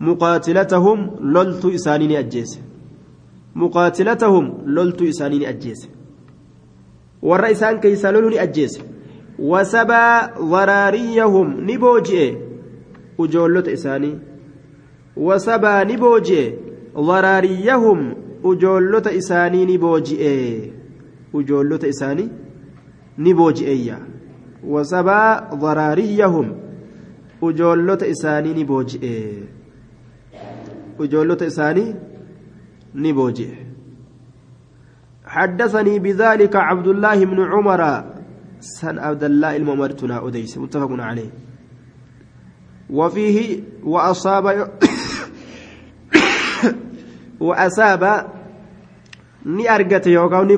muqaatilatahum loltu isaanii ni ajjeese. Muqaatilatahum loltu isaanii ni ajjeese. Warra isaan keeysaa lolu ni ajjeese. Wasabaa waraariyahum ni booji'e ujoollota isaanii. Wasabaa ni booji'e waraariyahum ujoollota isaanii ni booji'eeyya. Wasabaa waraariyahum ujoollota isaanii ni booji'e ujoollota isaanii ni booji'e حدثني بذلك عبد الله بن عمر سن عبد الله الممرتنا أديس متفق عليه وفيه وأصاب وأصاب ni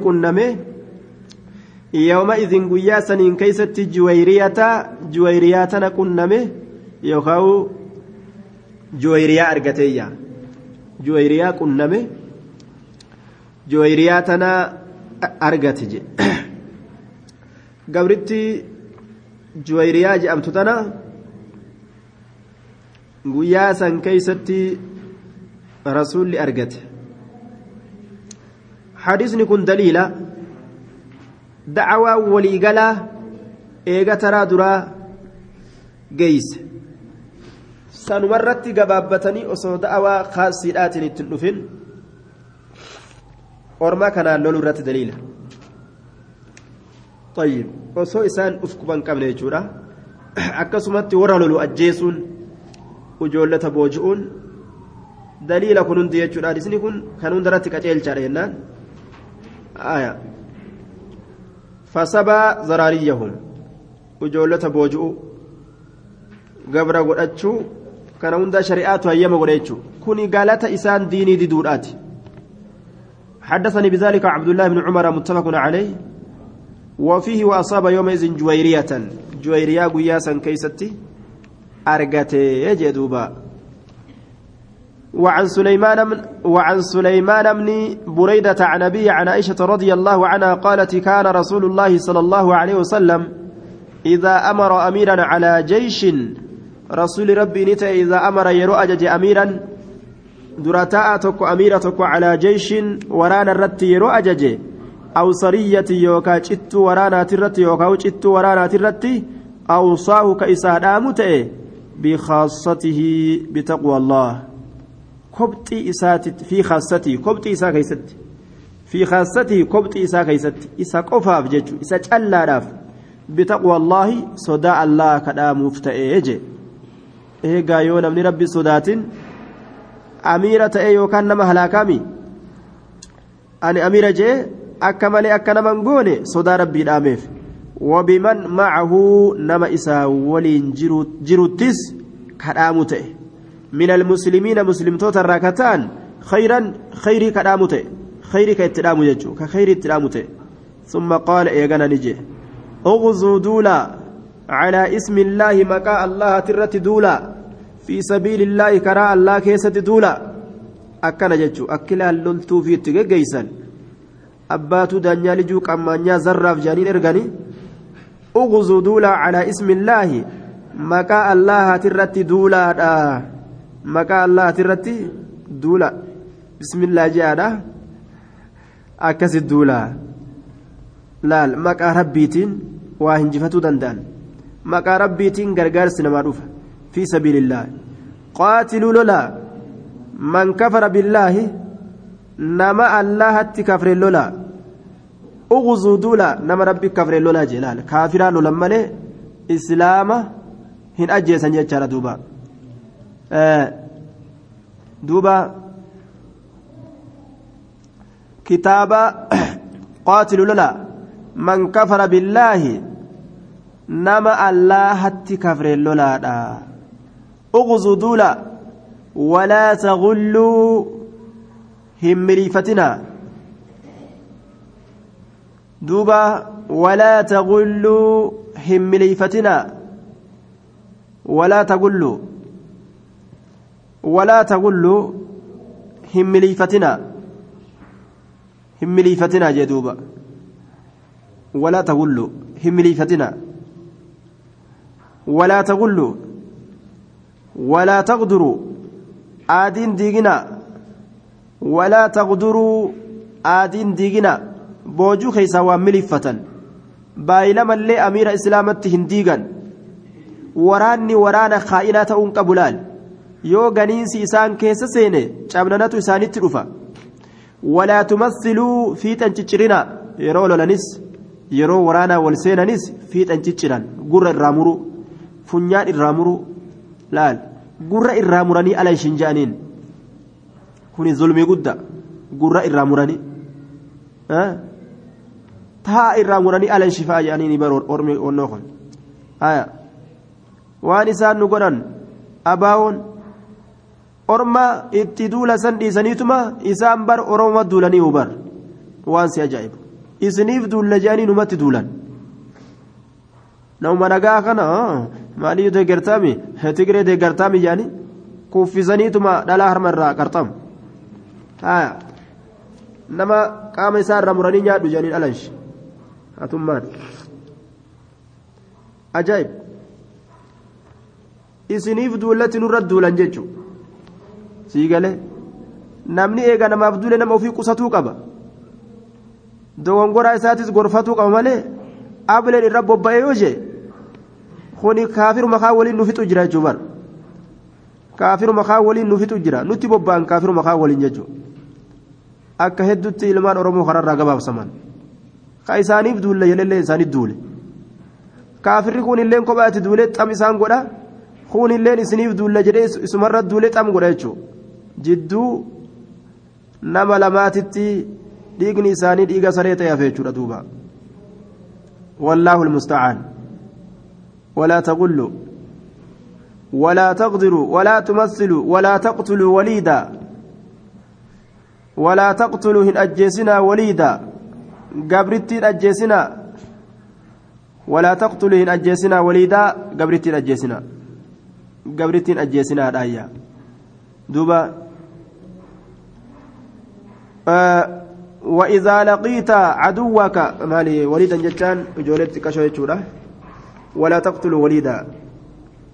qunname yooma idin guyyaa saniin keeysatti juwayriyata juwayriyaa tana qunname yookaan juwayiriyaa argateeyya. Juwayiriyaa qunname juwayiriyaa tanaa argate je. Gabritti juwayiriyaa je'amtu tana guyyaa san keeysatti rasuulli argate. حديثني كن دليلا دعوة وليقلا إيغا taraa duraa geeyse. Sanumarratti gabaabbatanii osoo da'awaa kaasiidhaatiin ittiin dhufin orma kanaan lolu irratti daliila طيب osoo isaan uf quban qabne jechuudha akkasumatti warra lolu ajjeesuun ujoollota booji'uun daliila kun hundi jechuudha isni kun kan hundarratti qaceelchaadha jennaan aya fasabaa zaraariyyahum ujoollota booji'u gabra godhachuu kana hunda shari'aatu hayyama godhe jechuu kuni galata isaan diinii diduudhaati. حدثني بذلك عبد الله بن عمر متفق عليه وفيه وأصاب يومئذ جويرية جويرية قياسا كيستي أرقته جدوبا وعن سليمان وعن سليمان بن بريدة عن أبي عن عائشة رضي الله عنها قالت كان رسول الله صلى الله عليه وسلم إذا أمر أميرا على جيش رسول ربي نتا إذا أمر يرو أجج أميرا درتاء تكو أميرة تكو على جيش ورانا الرت يرو أجج أو سرية يوكا جت ورانا ترت يوكا جت ورانا ترت أوصاه كإساء متئ بخاصته بتقوى الله. كبتي إسات في خاصته كبتي إسا كيست في خاصته كبتي إسا كيست إسا قفاف ججو إسا جلالاف بتقوى الله صداء الله كدا مفتئ eegaa yoo namni rabbi sodaatin amiira ta'e yookaan nama halaakaami ani amiira jee akka malee akka naman goone sodaa rabbii dhaameef wabiman macahu nama isaa waliin jiruttis kadhaamu ta'e min almuslimiina muslimtoota irraa ka ta'an khayran khayrii kadhaamu ta'e khayrii ka itti dhaamu jechuu ka khayrii itti dhaamu ta'e ثم قال إيغانا نجي اغزوا دولا على اسم الله مكاء الله ترت دولا في سبيل الله كراء الله كيسة دولا أكنا جتشو أكلا لولتو في التقيسا أباتو دانيا لجوك أما نيا زراف جانين إرغاني اغزوا دولا على اسم الله مكاء الله ترت دولا مكاء الله ترت دولا بسم الله جاء أكس الدولا laal maqaa rabbiitiin waa hinjifatuu danda'an maqaa rabbiitiin gargaarsi namaa dhufa fi sabiilillah qaatiluu lolaa man kafara billaahi nama allahatti kafre lolaa ughzuu duula nama rabbi kafre lolaa jee laal kaafiraa lolan malee islaama hin ajjeesan jechaadha duuba duuba kitaaba qaatiluu lolaa من كفر بالله نما الله كفر اللولا اغزوا دولا ولا تغلوا همريفتنا دوبا ولا تغلوا همريفتنا ولا تغلوا ولا تغلوا همريفتنا همريفتنا جدوبا ولا تغلوا همليفتنا ولا تغلوا ولا تغدروا آدين ديغنا ولا تغدروا آدين ديغنا بوجو خيسا وملفة baayilamallee amiira islaamatti hin diigan waraanni waraana kaa'inaa ta'uun qabu laal yoo ganiinsi isaan keessa seene cabnanatu isaanitti dhufa walaa tumathiluu fiixan ciccirina yeroo lolanis yeroo waraanaa wal seenanis fiixan cicciran gurra irraa muru funyaan irraa muru laal gurra irraa muranii ala ishin je'aniin kuni zulmii gudda gurra irraa muranii taa irraa muranii ala ishifaa je'aniin baroo ormi onnoo kun waan isaan nu godhan abaawoon orma itti duula san dhiisaniituma isaan bar oroma duulanii ubar waan si ajaa'ibu isiniif duulla je'anii numatti duulan nama nagaa kana maaliyyuu deeggartaami tigiree deeggartaami je'anii kuffisaniituma dhalaa harma irraa qarxamu. Nama qaama isaa irraa muranii nyaadhu je'anii dhalanshi hatummaan. Ajaa'ib. Isiniif duullatti nurra duulan jechuudha sii galee? Namni eega namaaf duule nama ofii qusatuu qaba. Dogongoraa isaatis gorfatuu qaba malee ableen irra bobba'ee yoo jee kuni kaafiruma kaa waliin nu fixu jira bara kaafiruma kaa waliin nu fixu jira nutti bobba'an kaafiruma kaa waliin jechuudha akka hedduutti ilmaan oromoo kanarraa gabaabsaman ka isaaniif duulle jedhellee isaaniif duule kaafirri kun illee kophaatti duulee xam isaan godha kun illee isiniif duulle jedhee isumarra duulee xam godha jechuudha jidduu nama lamaatitti dhiigni isaanii dhiiga saree ta'e hafe jechuudha duuba wallaahu almusta'aan walaa taqullu ولا تقدروا ولا تمثلوا ولا تقتلوا وليدا ولا تقتلوا هن أجيسنا وليدا قبرتين أجيسنا ولا تقتلوا هن أجيسنا وليدا قبرتين أجيسنا قبرتين أجيسنا الآية دوبا آه وإذا لقيت عدوك مالي وليدا جتان جولت كشو يجودا ولا تقتلوا وليدا.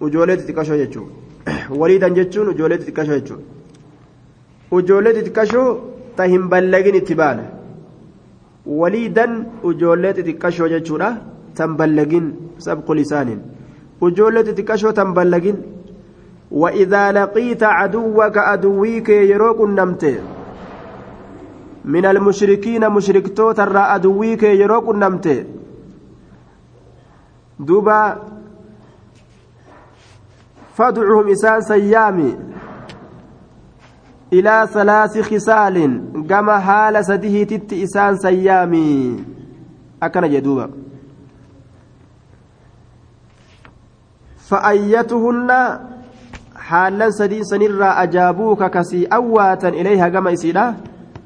وجولت كشو يجو. وليدا جتون وجولت كشو يجو. وجولت كشو تهم بلغين اتبان وليدا وجولت كشو يجودا تنبلغين سبق لسان وجولت كشو تنبلغين وإذا لقيت عدوك أدويك يروك النمته من المشركين مشركتو ترى أدويك يروك النمت. دوبا فادعهم إسان سيامي إلى ثلاث خصال كما حال سده تت إسان سيامي. أكن جدوبا فأيتهن حالا سدي سنرى أجابوك كسي أواتا إليها كما إسيلا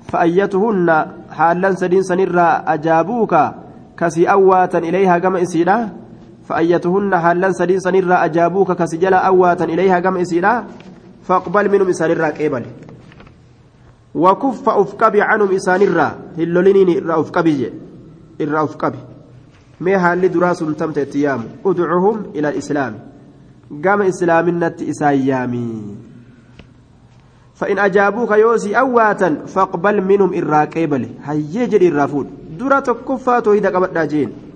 فأيتهن حالا سدين سنرى أجابوك كسي أواتا إليها كما إسيلا فأيتهن حالا سدين سنرى أجابوك كسي جلا أواتا إليها كما إسيلا فاقبل منهم إسانرى كيبل وكف أفكبي عنهم إسانرى هلولينين إرى أفكبي إرى أفكبي ما حال دراس تمت اتيام ادعوهم إلى الإسلام. قام إسلامنة إسايامي. فإن أجابوك يوسي أواتا فاقبل منهم إراكيبل هيجر الرافود. درة كفاتو إذا قبضنا جين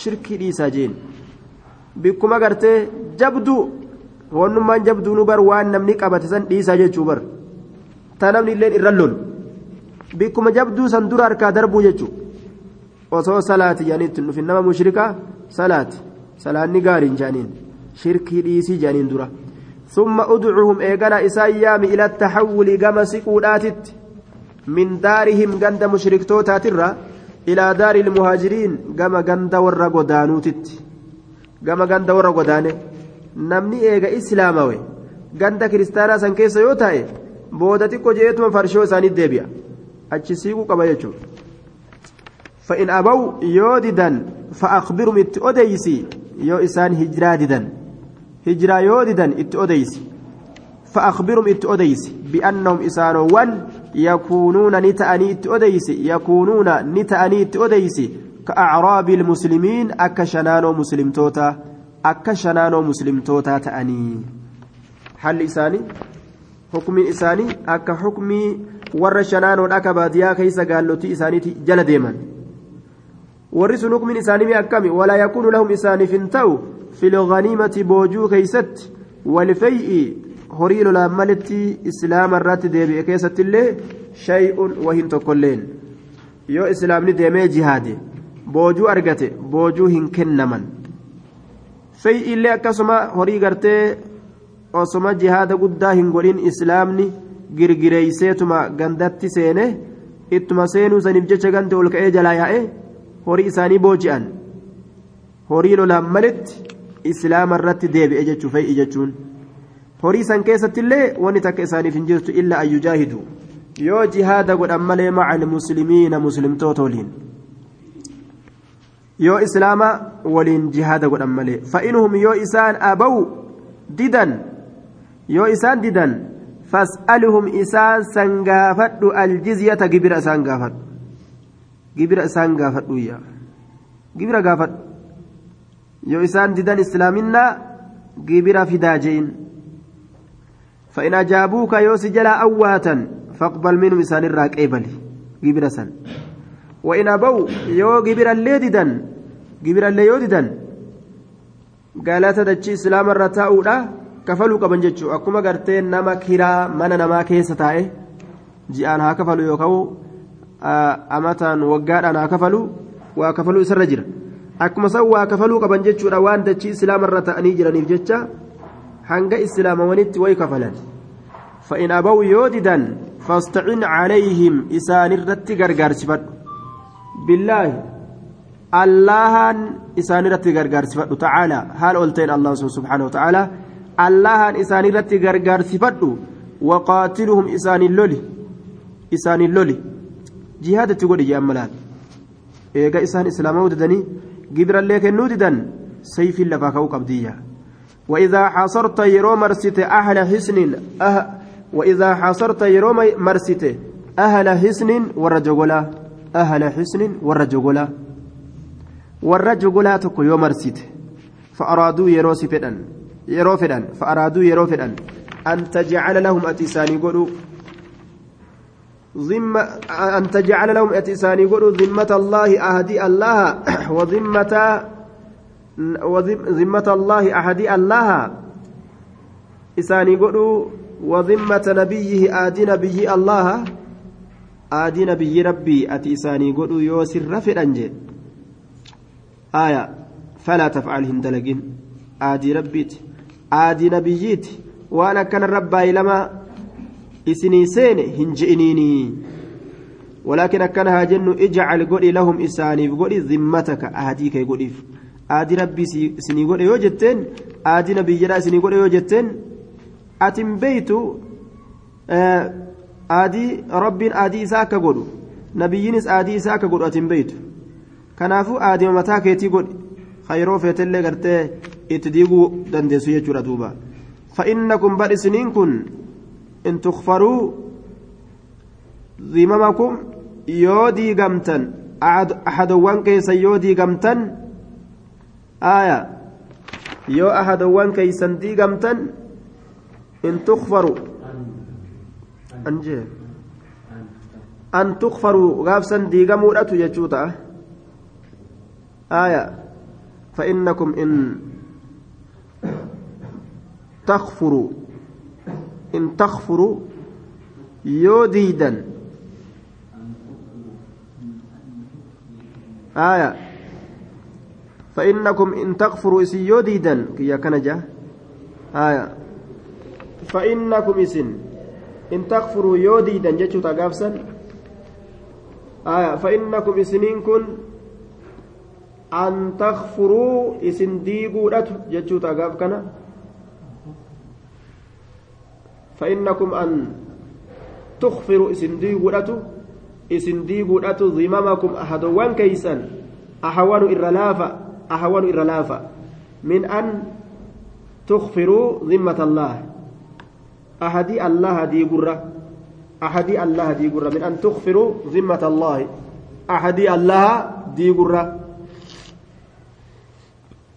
شركي ليسا جين بكما قرت جبدو ونمان جبدو نبر وان نمني قبت سن ليسا جيشو بر تنمني اللين إرلل بكما جبدو سن درة أركا دربو جيشو osoo salaati jaaniitti nufi nama mushrika salaati. Salaanni gaariin jaaniin. Shirkii dhiisii jaaniin dura. ثم ادعوهم ايغنا اسايام إلى التحول كما سقوداتت من دارهم غند مشركتوتا ترى إلى دار المهاجرين كما غند ور غدانوتت كما غند ور غدانه نمني ايغا اسلاموي غند كريستانا سان كيسا يو تاي. بودتي كو جيتو فرشو ساني ديبيا. اچ سيقو قبا يچو فإن أبوا يوددا فأخبرهم اتؤديسي يو إسان هجراددا هجرا يوددا اتؤديسي فأخبرهم اتؤديسي بأنهم إسان ون يكونون نتأني اتؤديسي يكونون نتأني اتؤديسي كأعراب المسلمين أكشنانو مسلم توتا أكشنانو مسلم توتا تأني حل إساني حكم إساني أك حكمي akka baadiyyaa keessa gaallotii isaaniiti jala deeman warri sun hukmin isaanii akkami walaa yakuunu lahum isaaniif hin ta'u fi lganiimati boojuu keeysatti walfay'i horii lolaan maletti islaama irratti deebi'e keessatti illee shay'un wahin tokkolleen. Yoo islaamni deemee jihaade boojuu argate boojuu hin kennaman. Fay'i illee akkasuma horii gartee osoma jihaada guddaa hin godhin islaamni girgireeyseetuma gandatti seene ittuma seenuu saniif jecha ganda ol ka'ee jalaa yaa'e horii isaanii booji'an. Horii lolaan maletti islaama irratti deebi'e jechuu fay'i jechuun horii san keessatti illee wanni takka isaaniif hin jirtu illa an yujaahidu yoo jihaada godhan malee maca almuslimiina muslimtoota waliin yoo islaama waliin jihaada godhan malee fa'inhum yoo isaan abaw didan yoo isaan didan fas'aluhum isaan san gaafadhu aljizyata gibira isaan gaafadhu gibira isaan gaafadhu yaa gibira gaafadhu yoo isaan didan islaaminaa gibira fidaa je'in فإن أجابوك يوسي جلا أواتا فاقبل منهم إسان الراك إبلي جبر سن وإن أبوا يو جبر الليددا جبر الليوددا قالت دجي إسلام الرتاؤدا كفلوا كبن جتشو أكما قرتين نما كرا من نما كيسة تائه جيان ها كفلوا يوكو أمتان وقاد ها كفلوا وكفلوا إسر جرا akkuma san waa kafaluu qaban jechuudha waan dachii islaama irra ta'anii jiraniif jecha hanga islaamawanitti way kafalan fa'in abaw yoo didan fastacin calayhim isaanirratti gargaarsifadhu billaahi allahan isaanirratti gargaarsifadhu tacaala haal ol ta'in allah sun subxaanahu watacaala allahan isaanirratti gargaarsifadhu waqaatiluhum isaanin loli isaanin loli jihaadatti godhi jee ammalaal eega isaan islaamawuu didanii gibirallee kennuu didan sayfiin lafaa ka'uu qabdiyya وإذا حاصرت يرو مرسيت أهل حسن أه وإذا حاصرت يرو مرسيت أهل حسن والرجولا أهل حسن والرجولا والرجولا تكو يوم مرسيت فأرادوا يرو سفدان فأرادوا يرو أن تجعل لهم أتساني قولوا ذمة أن تجعل لهم أتساني قولوا ذمة الله أهدي الله وذمة وذمة الله أحد الله. إساني قلوا وذمة نبيه آدي نبيه الله. آدي نبي ربي أتي إساني قلوا يوسر رفر أنجي. آية فلا تفعل هندلقين. آدي ربيت آدي نبييت. وأنا كان الربا لما إسني سين هنجئنيني ولكن أكنها جن إجعل قولي لهم إساني قولي ذمتك أهديك قولي. Aadii rabbii isinii godhe yoo jetteen aadii nabiyyaadhaa isinii godhe yoo jetteen atin beeytu aadii rabbiin aadii isaa akka godhu nabiyyiinis aadii isaa akka godhu atin beeytu kanaafuu aadima mataa keetii godhi kayroo feetellee gartee itti diiguu dandeessu jechuudha duuba fa'innakum bar isiniin kun in tukfaruu zimamakum yoo diigamtan ahadowwan keessan yoo diigamtan آية. يو أحدوان كيسن ديغمتن إن تخفروا. أنجي أن تخفروا. غافسا ديغموا لا تجوتا آية. فإنكم إن تخفروا. إن تخفروا. يو ديدا آية. فإنكم إن تغفروا إسن يوديدا كي كنجة آية. فإنكم إسن إن تغفروا يوديدا جتشو تقافسا آية. فإنكم إسنين كن أن تغفروا إسن ديقوا جتشو تقاف فإنكم أن تغفروا إسن ديقوا إسن ديقوا ضمامكم أحدوان كيسا أحوان إرلافا أهون إرلافا من أن تغفروا ذمة الله. أحدي الله دي قرة. أحدي الله دي قرة. من أن تغفروا ذمة الله. أحدي الله دي قرة.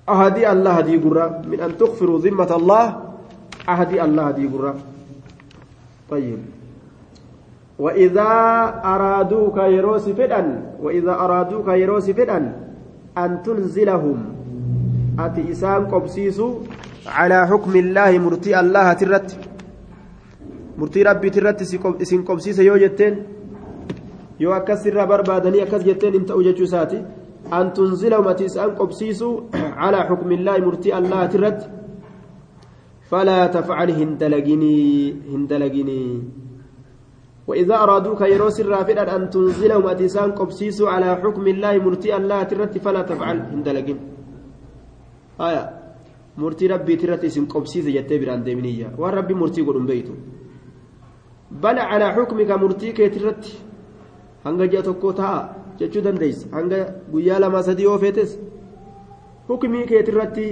أحدي الله دي قرة. من أن تغفروا ذمة الله. أحدي الله دي قرة. طيب. وإذا أرادوك يروس فدأن. وإذا أرادوك يروس فدأن. أن تنزلهم. أتي إسان قبسيسو على حكم الله مرتي الله ترت. مرتي ربي ترت إسن قبسيس يو جتين. يو أكس سر بربادني أكس جتين انت أوججو ساتي. أن تنزلهم أتي إسان قبسيسو على حكم الله مرتي الله ترت. فلا تفعل هندلقني هندلقني وإذا أرادوك يروس الرافد أن تنزلهم أتيسان قبسيسوا على حكم الله مرتي الله ترت فلا تفعل. هندلقين آية. مرتي ربي ترت اسم قبسيس جتبر عن ديمنية. والربي مرتي قلن بيته بل على حكمك مرتي كي ترت ji'a tokko ta'a jechuu dandeessa hanga guyyaa lama sadii yoo feetes hukmii keetirratti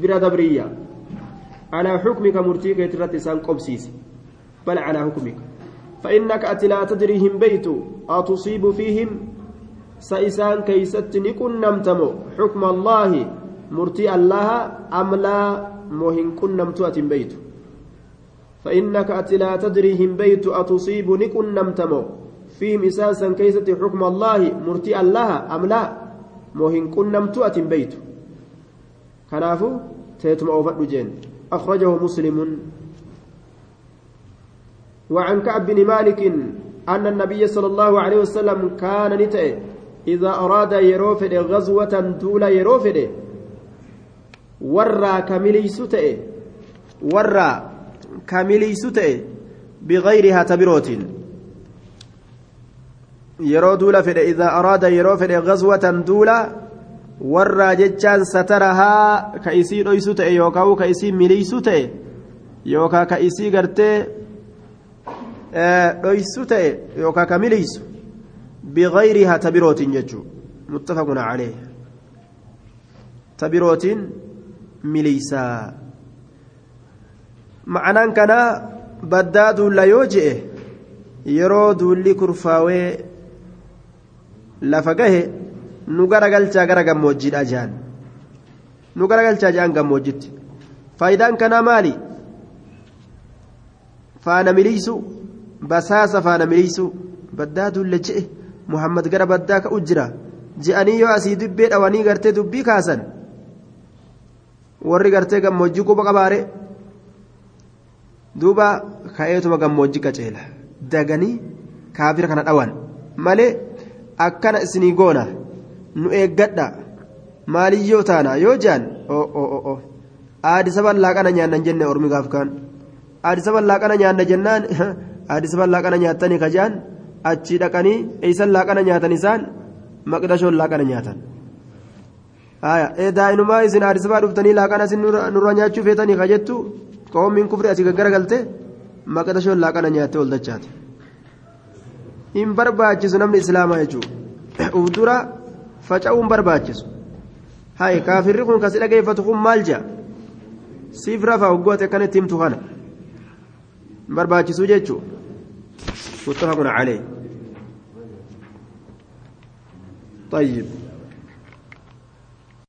bira dabriyya alaa xukmika murtii keetirratti isaan qobsiisi bal alaa xukmika فإنك أتي لا تدري هم بيت أتصيب فيهم؟ سيسان كيست نكن نمتمو حكم الله مرتي الله أم لا؟ مهن كن نمتوة بيت. فإنك أتي لا تدري هم بيت أتصيب نكن نمتمو فيهم إساسا كيست حكم الله مرتي الله أم لا؟ مهن كن نمتوة بيت. كنافو تيتم أوفر أخرجه مسلم. وعن كعب بن مالك أن النبي صلى الله عليه وسلم كان نتئ إذا أراد يروفد غزوة دولا يروفد ورى كملي ستئ ورى كملي ستئ بغيرها تبروت yeroo fedhe gazwatan duula warraa jechaan satarahaa ka isii dhoysu ta'e yookaan ka isii miliysu ta'e yookaan ka isii gartee dhoysu ta'e yookaan ka miliysu biqayrihaa tabirootiin jechuun. Muttafaqun calee tabirootiin miliysaa ma'anaan kanaa baddaa duulla yoo je'e yeroo duulli kurfaawee lafa gahe nu garagalchaa gara gammoojjiidha jaan nu garagalchaa jaan gammoojjitti. Faayidaan kanaa maali? Faana miliysu basaasa faana miliysu baddaa duulle je'e muhammad gara baddaa ka'u jira. Je'anii yoo asii dubbee dhawanii gartee dubbii kaasan warri gartee gammoojjii quba qabaare duuba ka'eetuma gammoojjii qaceela. Daganii kaafira kana dhawan. Malee akkana isinii goona nu eeggadha. Maaliyyoo taana? Yoo jaan oo aadisa bal'aa kana nyaannan jenne ormi gaaf kaan aadisa bal'aa nyaanna jennaan aadisa bal'aa kana nyaattanii kajaan achii dhaqanii eeysan laaqana nyaatan isaan maqdashoon laaqana nyaatan daa'inumaa isin aadisa baa dhuftanii laaqana isin nurra nyaachuu feetanii kajettu qoommiin kufri asii gaggara galte maqdashoon laaqana nyaattee ol dachaate. hin barbaachisu namni islaamaa jechuudha ufdura faca'uun barbaachisu haye kaafirri kun kasi dhageeffatu kun maal jaa siif rafaa hoggooti akkanatti himtu kana hin barbaachisu jechuudha muttafaqun calee طيب